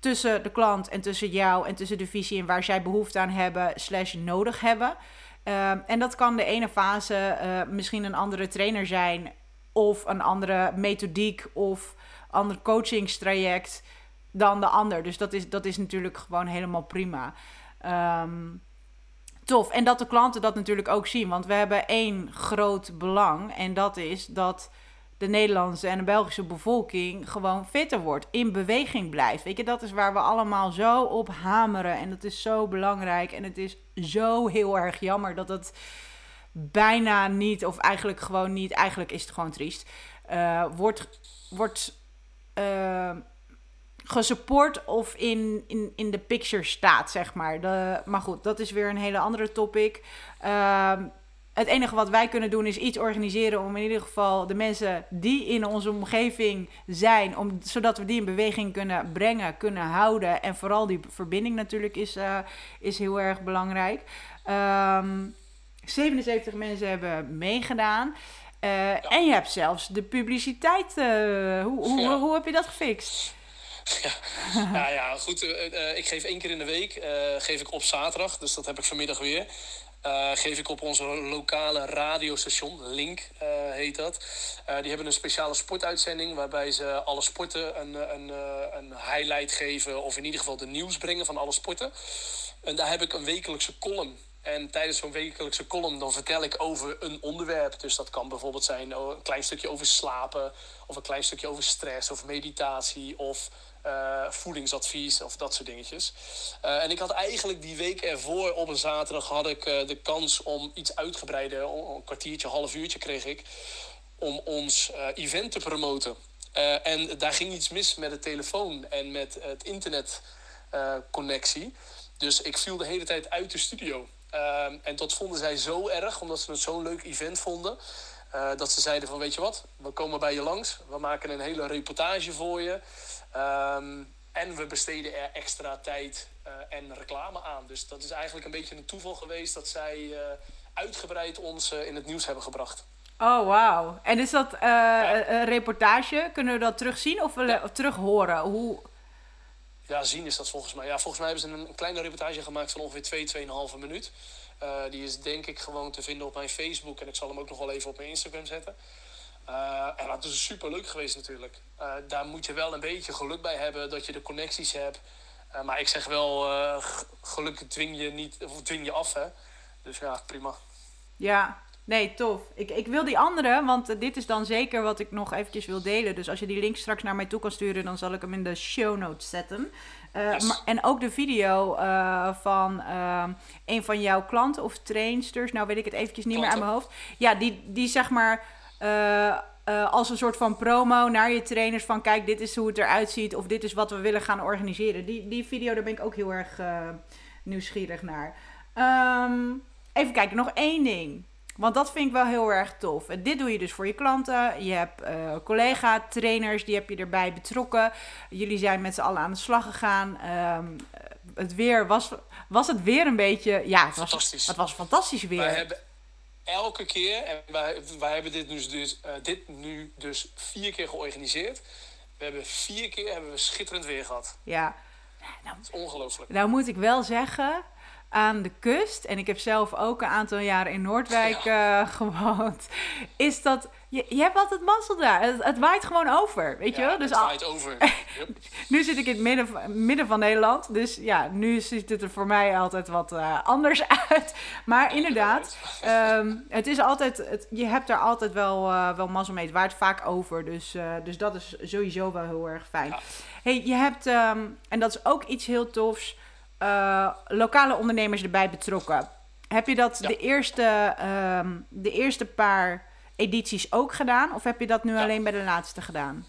tussen de klant en tussen jou en tussen de visie en waar zij behoefte aan hebben, slash nodig hebben. Uh, en dat kan de ene fase uh, misschien een andere trainer zijn, of een andere methodiek, of ander coachingstraject dan de ander. Dus dat is, dat is natuurlijk gewoon helemaal prima. Um, tof. En dat de klanten dat natuurlijk ook zien. Want we hebben één groot belang. En dat is dat de Nederlandse en de Belgische bevolking gewoon fitter wordt. In beweging blijft. Weet je, dat is waar we allemaal zo op hameren. En dat is zo belangrijk. En het is zo heel erg jammer dat het bijna niet, of eigenlijk gewoon niet, eigenlijk is het gewoon triest, uh, wordt, wordt uh, gesupport of in, in, in de picture staat, zeg maar. De, maar goed, dat is weer een hele andere topic. Uh, het enige wat wij kunnen doen is iets organiseren om in ieder geval de mensen die in onze omgeving zijn, om, zodat we die in beweging kunnen brengen, kunnen houden. En vooral die verbinding natuurlijk is, uh, is heel erg belangrijk. Um, ehm, 77 mensen hebben meegedaan. Uh, En je hebt zelfs de publiciteit. Uh, hoe, hoe, ja. hoe, heb je dat gefixt? Ja, nou ja, goed. ik geef één keer in de week geef ik op zaterdag. Dus dat heb ik vanmiddag weer. Geef ik op onze lokale radiostation, Link heet dat. Die hebben een speciale sportuitzending waarbij ze alle sporten een, een, een highlight geven, of in ieder geval de nieuws brengen van alle sporten. En daar heb ik een wekelijkse column. En tijdens zo'n wekelijkse column dan vertel ik over een onderwerp. Dus dat kan bijvoorbeeld zijn oh, een klein stukje over slapen, of een klein stukje over stress, of meditatie, of uh, voedingsadvies of dat soort dingetjes. Uh, en ik had eigenlijk die week ervoor op een zaterdag had ik uh, de kans om iets uitgebreider, een kwartiertje, half uurtje kreeg ik, om ons event te promoten. en daar ging iets mis met de telefoon en met het internetconnectie. dus ik viel de hele tijd uit de studio. en dat vonden zij zo erg, omdat ze het zo'n leuk event vonden. dat ze zeiden van weet je wat, we komen bij je langs. We maken een hele reportage voor je. Um, en we besteden er extra tijd uh, en reclame aan. Dus dat is eigenlijk een beetje een toeval geweest dat zij uh, uitgebreid ons uh, in het nieuws hebben gebracht. Oh, wauw. En is dat ja. een reportage? Kunnen we dat terugzien of, ja. of terug horen? Hoe... Ja, zien is dat volgens mij. Ja, volgens mij hebben ze een, kleine reportage gemaakt van ongeveer 2, 2,5 minuut. die is denk ik gewoon te vinden op mijn Facebook. En ik zal hem ook nog wel even op mijn Instagram zetten. Uh, en dat is super leuk geweest natuurlijk. Uh, daar moet je wel een beetje geluk bij hebben dat je de connecties hebt. Uh, maar ik zeg wel, geluk dwing je, niet, of dwing je af. Hè? Dus ja, prima. Ja, nee, tof. Ik, ik wil die andere, want dit is dan zeker wat ik nog eventjes wil delen. Dus als je die link straks naar mij toe kan sturen, dan zal ik hem in de show notes zetten. Yes. Maar, en ook de video van een van jouw klanten of trainsters, nou weet ik het eventjes niet Klanten. meer aan mijn hoofd. Ja, die, die zeg maar uh, uh, als een soort van promo naar je trainers van kijk, dit is hoe het eruit ziet of dit is wat we willen gaan organiseren. Die, die video, daar ben ik ook heel erg uh, nieuwsgierig naar. Um, even kijken, nog één ding. Want dat vind ik wel heel erg tof. En dit doe je dus voor je klanten. Je hebt uh, collega-trainers, die heb je erbij betrokken. Jullie zijn met z'n allen aan de slag gegaan. Um, het weer was, was het weer een beetje... Ja, het was, fantastisch. Het was fantastisch weer. Wij hebben elke keer, en wij, wij hebben dit, dus, dus, uh, dit nu dus vier keer georganiseerd. We hebben vier keer hebben we schitterend weer gehad. Ja. Nou, dat is ongelooflijk. Nou moet ik wel zeggen, aan de kust, en ik heb zelf ook een aantal jaren in Noordwijk uh, gewoond, is dat je, je hebt altijd mazzel daar. Het, het, waait gewoon over, weet ja, je wel? Dus het waait over. Yep. nu zit ik in het midden, midden van Nederland. Dus ja, nu ziet het er voor mij altijd wat uh, anders uit. Maar inderdaad, um, het is altijd, het, je hebt daar altijd wel, uh, wel mazzel mee. Het waait vaak over. Dus, uh, dus dat is sowieso wel heel erg fijn. Ja. Hey, je hebt, um, en dat is ook iets heel tofs, lokale ondernemers erbij betrokken. Heb je dat ja. de, eerste, um, de eerste paar edities ook gedaan? Of heb je dat nu ja. alleen bij de laatste gedaan?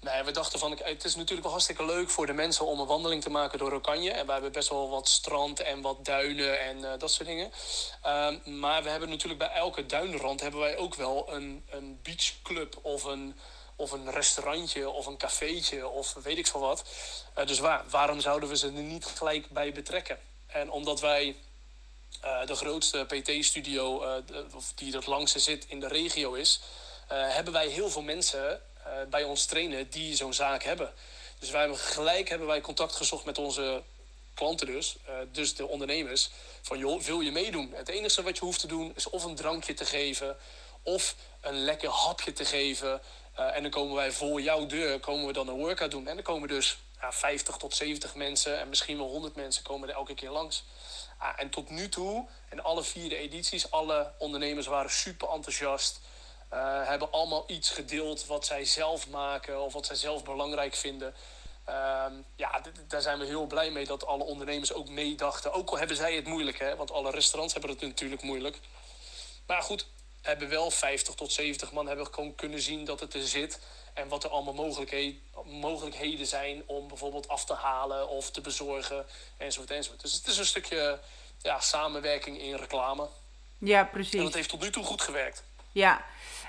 Nee, we dachten van, het is natuurlijk wel hartstikke leuk voor de mensen om een wandeling te maken door Oranje. En we hebben best wel wat strand en wat duinen en uh, dat soort dingen. Um, maar we hebben natuurlijk bij elke duinrand hebben wij ook wel een, een beachclub of een, of een restaurantje of een cafeetje of weet ik veel wat. Uh, dus waar, waarom zouden we ze er niet gelijk bij betrekken? En omdat wij uh, de grootste PT-studio uh, die het langste zit in de regio is, hebben wij heel veel mensen bij ons trainen die zo'n zaak hebben. Dus wij hebben gelijk hebben wij contact gezocht met onze klanten dus, dus de ondernemers, van joh, wil je meedoen? Het enige wat je hoeft te doen is of een drankje te geven of een lekker hapje te geven. En dan komen wij voor jouw deur komen we dan een workout doen. En dan komen dus ja, 50 tot 70 mensen en misschien wel 100 mensen komen er elke keer langs. Ah, en tot nu toe, in alle vier de edities, alle ondernemers waren super enthousiast. Uh, hebben allemaal iets gedeeld wat zij zelf maken of wat zij zelf belangrijk vinden. Uh, ja, daar zijn we heel blij mee dat alle ondernemers ook meedachten. Ook al hebben zij het moeilijk, hè? want alle restaurants hebben het natuurlijk moeilijk. Maar goed, hebben wel 50 tot 70 man hebben gewoon kunnen zien dat het er zit. En wat er allemaal mogelijkheden, mogelijkheden zijn om bijvoorbeeld af te halen of te bezorgen enzovoort enzovoort. Dus het is een stukje ja, samenwerking in reclame. Ja, En precies. dat heeft tot nu toe goed gewerkt. Ja.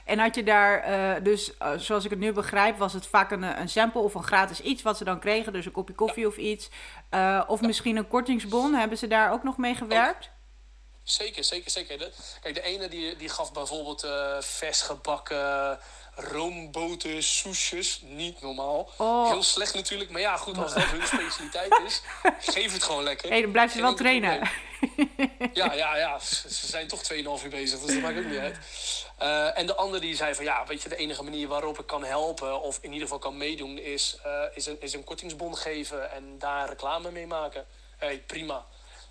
En had je daar, eh, dus eh, zoals ik het nu begrijp, was het vaak een, een sample of een gratis iets wat ze dan kregen, dus een kopje koffie of iets. Eh, of misschien een kortingsbon. Hebben ze daar ook nog mee gewerkt? Zeker, zeker, zeker. De, kijk, de ene die, die gaf bijvoorbeeld eh vers gebakken roomboten, soesjes. Niet normaal. Oh. Heel slecht natuurlijk. Maar ja, goed, als dat hun specialiteit is, geef het gewoon lekker. Hé, hey, dan blijf je wel trainen. probleem. Ja, ja, ja. Ze ze zijn toch 2,5 uur bezig, dus dat maakt ook niet uit. Eh, en de ander die zei van ja, weet je, de enige manier waarop ik kan helpen, of in ieder geval kan meedoen, is, eh, is, een, is een kortingsbon geven en daar reclame mee maken. hey, prima.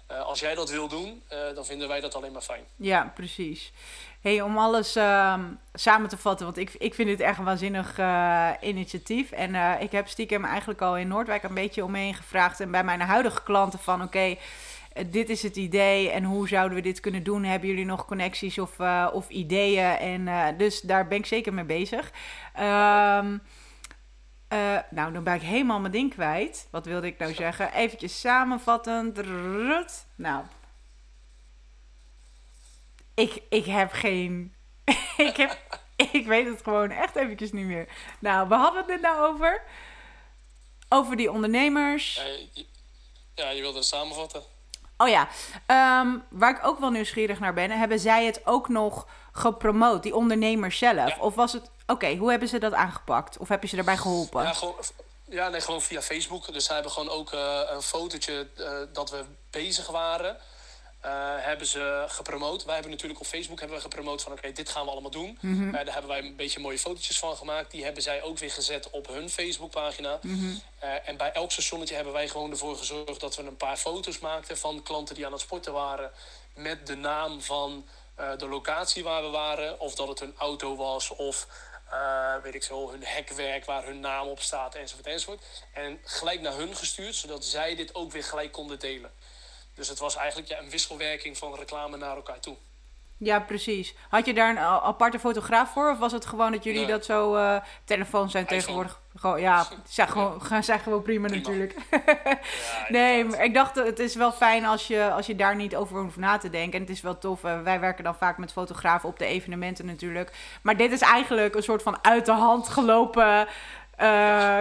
Eh, als jij dat wil doen, eh, dan vinden wij dat alleen maar fijn. Ja, precies. Hey, om alles ehm, samen te vatten, want ik, ik vind dit echt een waanzinnig eh, initiatief. En ik heb stiekem eigenlijk al in Noordwijk een beetje omheen gevraagd. En bij mijn huidige klanten van oké, dit is het idee en hoe zouden we dit kunnen doen? Hebben jullie nog connecties of, of ideeën? En dus daar ben ik zeker mee bezig. Ehm, eh, nou, dan ben ik helemaal mijn ding kwijt. Wat wilde ik nou zeggen? Eventjes samenvattend. Drrrt. Nou, ik, ik heb geen. ik, heb, ik weet het gewoon echt eventjes niet meer. Nou, we hadden het net nou over. Over die ondernemers. Ja, je, ja, je wilde het samenvatten. Oh ja, ehm, waar ik ook wel nieuwsgierig naar ben. Hebben zij het ook nog gepromoot, die ondernemers zelf? Ja. Of was het. Oké, hoe hebben ze dat aangepakt? Of heb je ze daarbij geholpen? Ja, gewoon, ja nee, gewoon via Facebook. Dus zij hebben gewoon ook eh, een fotootje eh, dat we bezig waren. eh, hebben ze gepromoot. Wij hebben natuurlijk op Facebook hebben we gepromoot van oké, dit gaan we allemaal doen. Mhm. Daar hebben wij een beetje mooie fotootjes van gemaakt. Die hebben zij ook weer gezet op hun Facebookpagina. Eh, en bij elk stationnetje hebben wij gewoon ervoor gezorgd dat we een paar foto's maakten van klanten die aan het sporten waren. Met de naam van de locatie waar we waren. Of dat het hun auto was of eh, weet ik zo, hun hekwerk waar hun naam op staat enzovoort enzovoort. En gelijk naar hun gestuurd, zodat zij dit ook weer gelijk konden delen. Dus het was eigenlijk ja, een wisselwerking van reclame naar elkaar toe. Ja, precies. Had je daar een aparte fotograaf voor? Of was het gewoon dat jullie Nee. dat zo... eh telefoons zijn iPhone. tegenwoordig... Gewoon, ja, zijn gewoon, zijn gewoon prima, Prima. natuurlijk. Ja, Nee, maar ik dacht, het is wel fijn als je, als je daar niet over hoeft na te denken. En het is wel tof. eh, wij werken dan vaak met fotografen op de evenementen natuurlijk. Maar dit is eigenlijk een soort van uit de hand gelopen eh,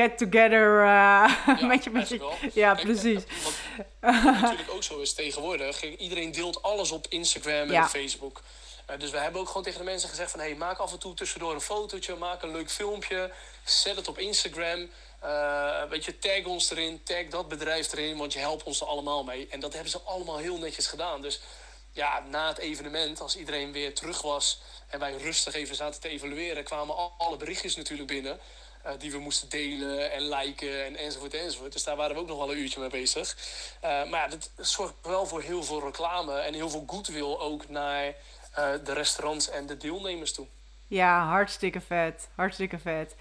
get-together. Ja, met je, met je, ja, Kijk, precies. Wat, wat natuurlijk ook zo is tegenwoordig. Iedereen deelt alles op Instagram en Ja. Facebook. Eh, dus we hebben ook gewoon tegen de mensen gezegd van... Hey, maak af en toe tussendoor een fotootje, maak een leuk filmpje. Zet het op Instagram. Eh, weet je, tag ons erin, tag dat bedrijf erin, want je helpt ons er allemaal mee. En dat hebben ze allemaal heel netjes gedaan. Dus ja, na het evenement, als iedereen weer terug was en wij rustig even zaten te evalueren, kwamen al- alle berichtjes natuurlijk binnen. Eh, die we moesten delen en liken en enzovoort enzovoort. Dus daar waren we ook nog wel een uurtje mee bezig. Eh, maar ja, dat zorgt wel voor heel veel reclame en heel veel goodwill ook naar eh, de restaurants en de deelnemers toe. Ja, hartstikke vet. Hartstikke vet.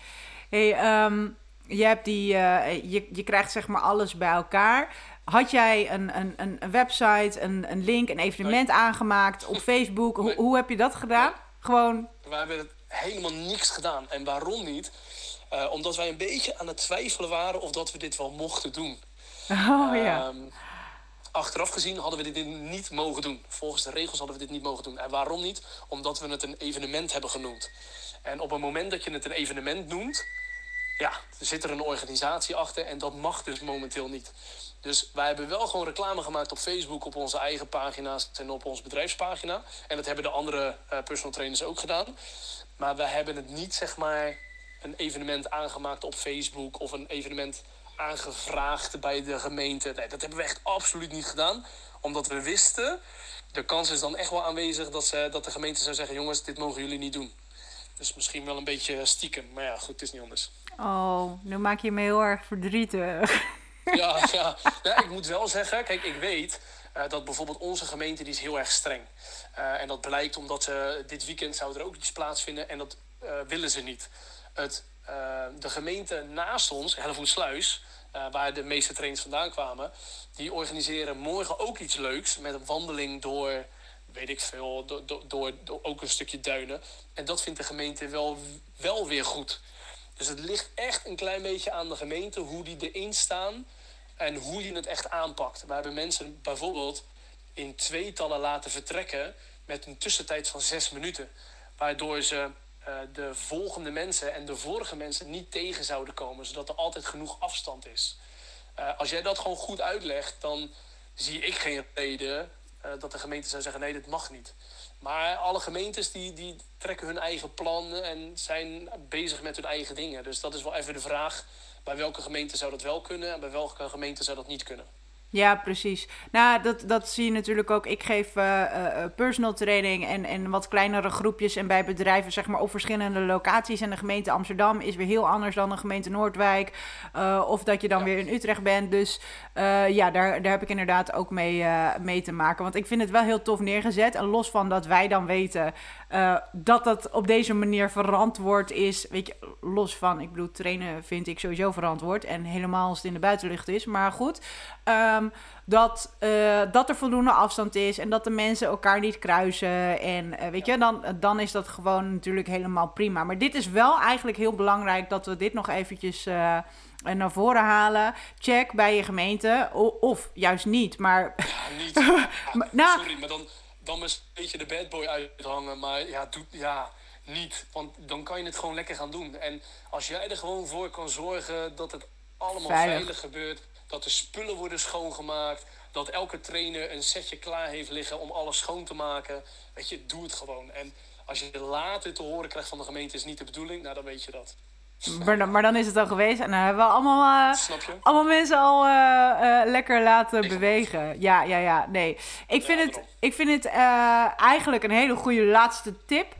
Hey, ehm, je, hebt die, je, je krijgt zeg maar alles bij elkaar. Had jij een, een, een website, een, een link, een evenement aangemaakt op Facebook? Hoe, Nee. hoe heb je dat gedaan? Gewoon, We hebben het helemaal niks gedaan. En waarom niet? Eh, omdat wij een beetje aan het twijfelen waren of dat we dit wel mochten doen. oh ja. Ehm, achteraf gezien hadden we dit niet mogen doen. Volgens de regels hadden we dit niet mogen doen. En waarom niet? Omdat we het een evenement hebben genoemd. En op het moment dat je het een evenement noemt, ja, er zit er een organisatie achter en dat mag dus momenteel niet. Dus wij hebben wel gewoon reclame gemaakt op Facebook, op onze eigen pagina's en op onze bedrijfspagina. En dat hebben de andere eh, personal trainers ook gedaan. Maar we hebben het niet, zeg maar, een evenement aangemaakt op Facebook of een evenement aangevraagd bij de gemeente. Nee, dat hebben we echt absoluut niet gedaan. Omdat we wisten, de kans is dan echt wel aanwezig dat, ze, dat de gemeente zou zeggen: jongens, dit mogen jullie niet doen. Dus misschien wel een beetje stiekem. Maar ja, goed, het is niet anders. Oh, nu maak je me heel erg verdrietig. Ja, ja. ja, ik moet wel zeggen, kijk, ik weet eh, dat bijvoorbeeld onze gemeente die is heel erg streng. Eh, en dat blijkt omdat ze dit weekend zou er ook iets plaatsvinden en dat eh, willen ze niet. Het, eh, de gemeente naast ons, Hellevoetsluis, eh waar de meeste trainers vandaan kwamen, die organiseren morgen ook iets leuks met een wandeling door weet ik veel, door, door, door, ook een stukje duinen. En dat vindt de gemeente wel, wel weer goed. Dus het ligt echt een klein beetje aan de gemeente hoe die erin staan en hoe je het echt aanpakt. We hebben mensen bijvoorbeeld in tweetallen laten vertrekken met een tussentijd van zes minuten. Waardoor ze uh, de volgende mensen en de vorige mensen niet tegen zouden komen, zodat er altijd genoeg afstand is. Uh, als jij dat gewoon goed uitlegt, dan zie ik geen reden uh, dat de gemeente zou zeggen: nee, dit mag niet. Maar alle gemeentes die, die trekken hun eigen plannen en zijn bezig met hun eigen dingen. Dus dat is wel even de vraag: bij welke gemeente zou dat wel kunnen en bij welke gemeente zou dat niet kunnen? Ja, precies. Nou, dat, dat zie je natuurlijk ook. Ik geef uh, uh, personal training en, en wat kleinere groepjes en bij bedrijven, zeg maar, op verschillende locaties. En de gemeente Amsterdam is weer heel anders dan de gemeente Noordwijk. Uh, of dat je dan weer in Utrecht bent. Dus ja, daar, daar heb ik inderdaad ook mee, mee te maken. Want ik vind het wel heel tof neergezet. En los van dat wij dan weten dat dat op deze manier verantwoord is. Weet je, los van, ik bedoel, trainen vind ik sowieso verantwoord. En helemaal als het in de buitenlucht is. Maar goed. Um, dat, uh, dat er voldoende afstand is en dat de mensen elkaar niet kruisen. En uh, weet je, dan, dan is dat gewoon natuurlijk helemaal prima. Maar dit is wel eigenlijk heel belangrijk dat we dit nog eventjes naar voren halen. Check bij je gemeente, of juist niet. Maar, ja, niet. Ja, nou, sorry, maar dan, dan een beetje de bad boy uithangen. Maar ja, doe, ja, niet. Want dan kan je het gewoon lekker gaan doen. En als jij er gewoon voor kan zorgen dat het allemaal veilig, veilig gebeurt dat de spullen worden schoongemaakt. Dat elke trainer een setje klaar heeft liggen om alles schoon te maken. Weet je, doe het gewoon. En als je later te horen krijgt van de gemeente is niet de bedoeling, nou dan weet je dat. Maar dan, maar dan is het al geweest en dan hebben we allemaal, uh, allemaal mensen al uh, uh, lekker laten bewegen. Ja, ja, ja. Nee. Ik vind ja, het, ik vind het eigenlijk een hele goede laatste tip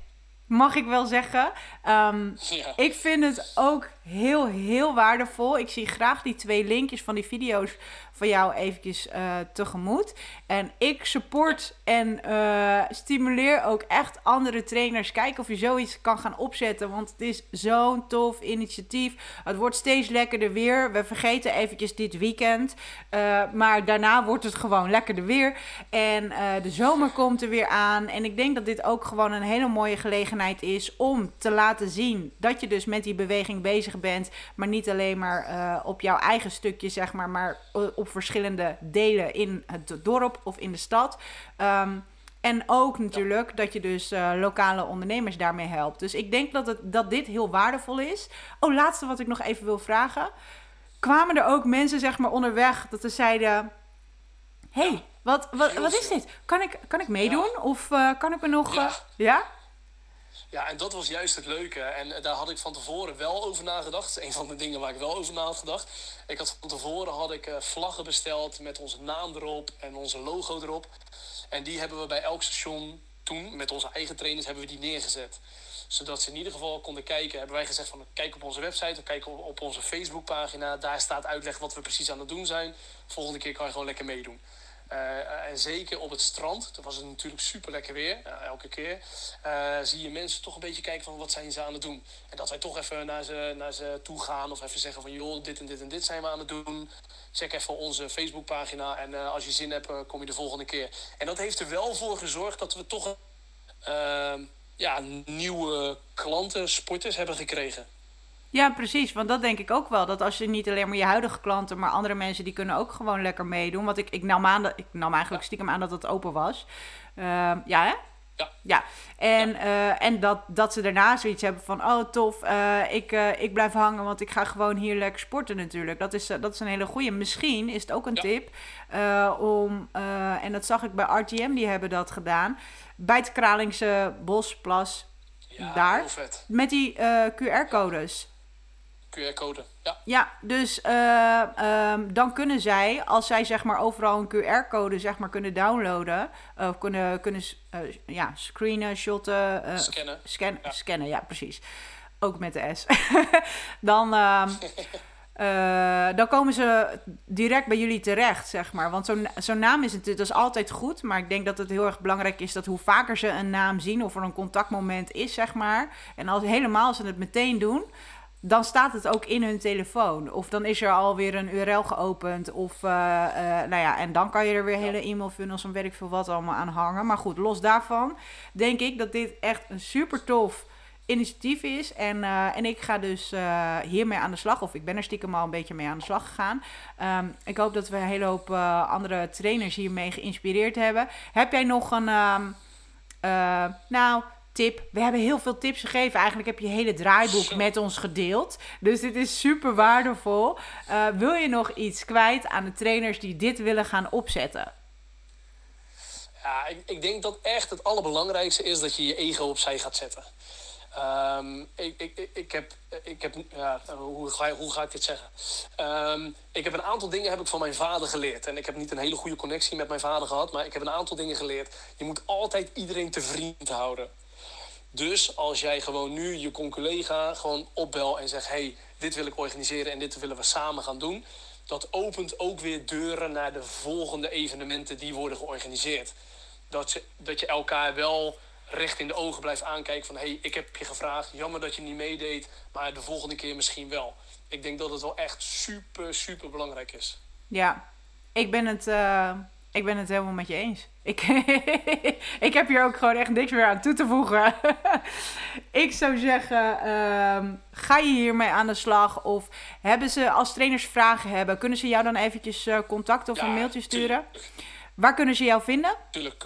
mag ik wel zeggen. Um, ja. Ik vind het ook heel, heel waardevol. Ik zie graag die twee linkjes van die video's van jou eventjes uh, tegemoet. En ik support en uh, stimuleer ook echt andere trainers. Kijken of je zoiets kan gaan opzetten. Want het is zo'n tof initiatief. Het wordt steeds lekkerder weer. We vergeten eventjes dit weekend. Uh, maar daarna wordt het gewoon lekkerder weer. En de zomer komt er weer aan. En ik denk dat dit ook gewoon een hele mooie gelegenheid is om te laten zien dat je dus met die beweging bezig bent. Maar niet alleen maar op jouw eigen stukje, zeg maar, maar op op verschillende delen in het dorp of in de stad. Um, en ook natuurlijk dat je dus uh, lokale ondernemers daarmee helpt. Dus ik denk dat, het, dat dit heel waardevol is. Oh, laatste wat ik nog even wil vragen. Kwamen er ook mensen zeg maar onderweg dat ze zeiden... hey, wat, wat, wat is dit? Kan ik, kan ik meedoen? Of uh, kan ik me nog... Uh, ja? Ja, en dat was juist het leuke. En daar had ik van tevoren wel over nagedacht. Een van de dingen waar ik wel over na had gedacht. Ik had van tevoren had ik uh, vlaggen besteld met onze naam erop en onze logo erop. En die hebben we bij elk station toen, met onze eigen trainers, hebben we die neergezet. Zodat ze in ieder geval konden kijken. Hebben wij gezegd van kijk op onze website kijk op onze Facebookpagina. Daar staat uitleg wat we precies aan het doen zijn. Volgende keer kan je gewoon lekker meedoen. Uh, en zeker op het strand, toen was het natuurlijk super lekker weer, uh, elke keer, uh, zie je mensen toch een beetje kijken van wat zijn ze aan het doen. En dat wij toch even naar ze, naar ze toe gaan of even zeggen van joh, dit en dit en dit zijn we aan het doen. Check even onze Facebookpagina en als je zin hebt, kom je de volgende keer. En dat heeft er wel voor gezorgd dat we toch ja, nieuwe klanten, sporters hebben gekregen. Ja, precies. Want dat denk ik ook wel. Dat als je niet alleen maar je huidige klanten, maar andere mensen die kunnen ook gewoon lekker meedoen. Want ik, ik, nam, aan dat, ik nam eigenlijk stiekem aan dat het open was. Uh, ja, hè? Ja. ja. En, ja. Uh, en dat, dat ze daarna zoiets hebben van: oh tof, uh, ik, uh, ik blijf hangen, want ik ga gewoon hier lekker sporten natuurlijk. Dat is, dat is een hele goede. Misschien is het ook een ja. tip om, en dat zag ik bij RTM, die hebben dat gedaan. Bij het Kralingse Bosplas, ja, daar. Vet. Met die QR-codes. QR-code. Ja. ja, dus uh, um, dan kunnen zij, als zij zeg maar overal een QR-code zeg maar kunnen downloaden, of uh, kunnen, kunnen uh, ja, screenen, shotten, scannen. Scan, ja. Scannen, ja, precies. Ook met de S. dan, um, dan komen ze direct bij jullie terecht, zeg maar. Want zo'n zo'n naam is natuurlijk dat is altijd goed, maar ik denk dat het heel erg belangrijk is dat hoe vaker ze een naam zien of er een contactmoment is, zeg maar. En als helemaal als ze het meteen doen dan staat het ook in hun telefoon. Of dan is er alweer een URL geopend. Of, uh, nou ja, en dan kan je er weer hele e-mail funnels en weet ik veel wat allemaal aan hangen. Maar goed, los daarvan denk ik dat dit echt een super tof initiatief is. En, uh, en ik ga dus uh, hiermee aan de slag. Of ik ben er stiekem al een beetje mee aan de slag gegaan. Um, ik hoop dat we een hele hoop uh, andere trainers hiermee geïnspireerd hebben. Heb jij nog een... Um, nou, tip. We hebben heel veel tips gegeven. Eigenlijk heb je hele draaiboek met ons gedeeld. Dus dit is super waardevol. Uh, wil je nog iets kwijt aan de trainers die dit willen gaan opzetten? Ja, ik, ik denk dat echt het allerbelangrijkste is dat je je ego opzij gaat zetten. Um, ik, ik, ik heb, ik heb ja, hoe, ga, hoe ga ik dit zeggen? Um, ik heb een aantal dingen heb ik van mijn vader geleerd. En ik heb niet een hele goede connectie met mijn vader gehad, maar ik heb een aantal dingen geleerd. Je moet altijd iedereen te vriend houden. Dus als jij gewoon nu je collega gewoon opbel en zegt: hey, dit wil ik organiseren en dit willen we samen gaan doen. Dat opent ook weer deuren naar de volgende evenementen die worden georganiseerd. Dat, dat je elkaar wel recht in de ogen blijft aankijken van... hé, hey, ik heb je gevraagd, jammer dat je niet meedeed... maar de volgende keer misschien wel. Ik denk dat het wel echt super, super belangrijk is. Ja, ik ben het, uh, ik ben het helemaal met je eens. Ik, ik heb hier ook gewoon echt niks meer aan toe te voegen. ik zou zeggen, um, ga je hiermee aan de slag? Of hebben ze, als trainers vragen hebben... kunnen ze jou dan eventjes uh, contacten of ja, een mailtje sturen? Tuurlijk. Waar kunnen ze jou vinden? Tuurlijk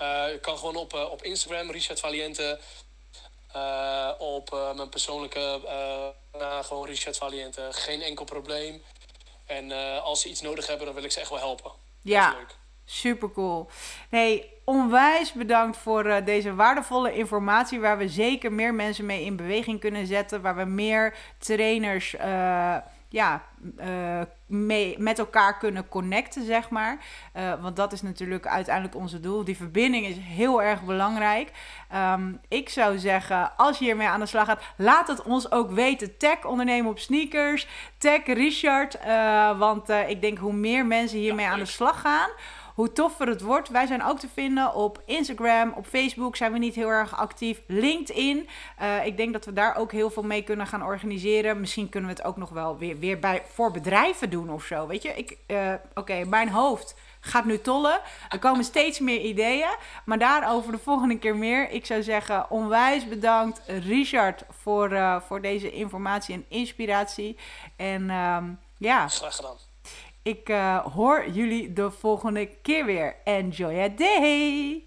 uh, ik kan gewoon op, uh, op Instagram, Richard Valiente. Op mijn persoonlijke na gewoon Richard Valiente. Geen enkel probleem. En als ze iets nodig hebben, dan wil ik ze echt wel helpen. Ja, super cool. Nee, onwijs bedankt voor deze waardevolle informatie. Waar we zeker meer mensen mee in beweging kunnen zetten. Waar we meer trainers ja, uh, mee, met elkaar kunnen connecten, zeg maar. Uh, want dat is natuurlijk uiteindelijk onze doel. Die verbinding is heel erg belangrijk. Um, ik zou zeggen, als je hiermee aan de slag gaat, laat het ons ook weten. Tag ondernemen op sneakers, tag Richard. Uh, want ik denk hoe meer mensen hiermee ja, aan de slag gaan hoe toffer het wordt. Wij zijn ook te vinden op Instagram, op Facebook zijn we niet heel erg actief. LinkedIn. Uh, ik denk dat we daar ook heel veel mee kunnen gaan organiseren. Misschien kunnen we het ook nog wel weer, weer bij, voor bedrijven doen of zo. Weet je, ik, uh, oké, mijn hoofd gaat nu tollen. Er komen steeds meer ideeën. Maar daarover de volgende keer meer. Ik zou zeggen, onwijs bedankt Richard voor, uh, voor deze informatie en inspiratie. En um, ja. Graag. Ik uh, hoor jullie de volgende keer weer. Enjoy a day!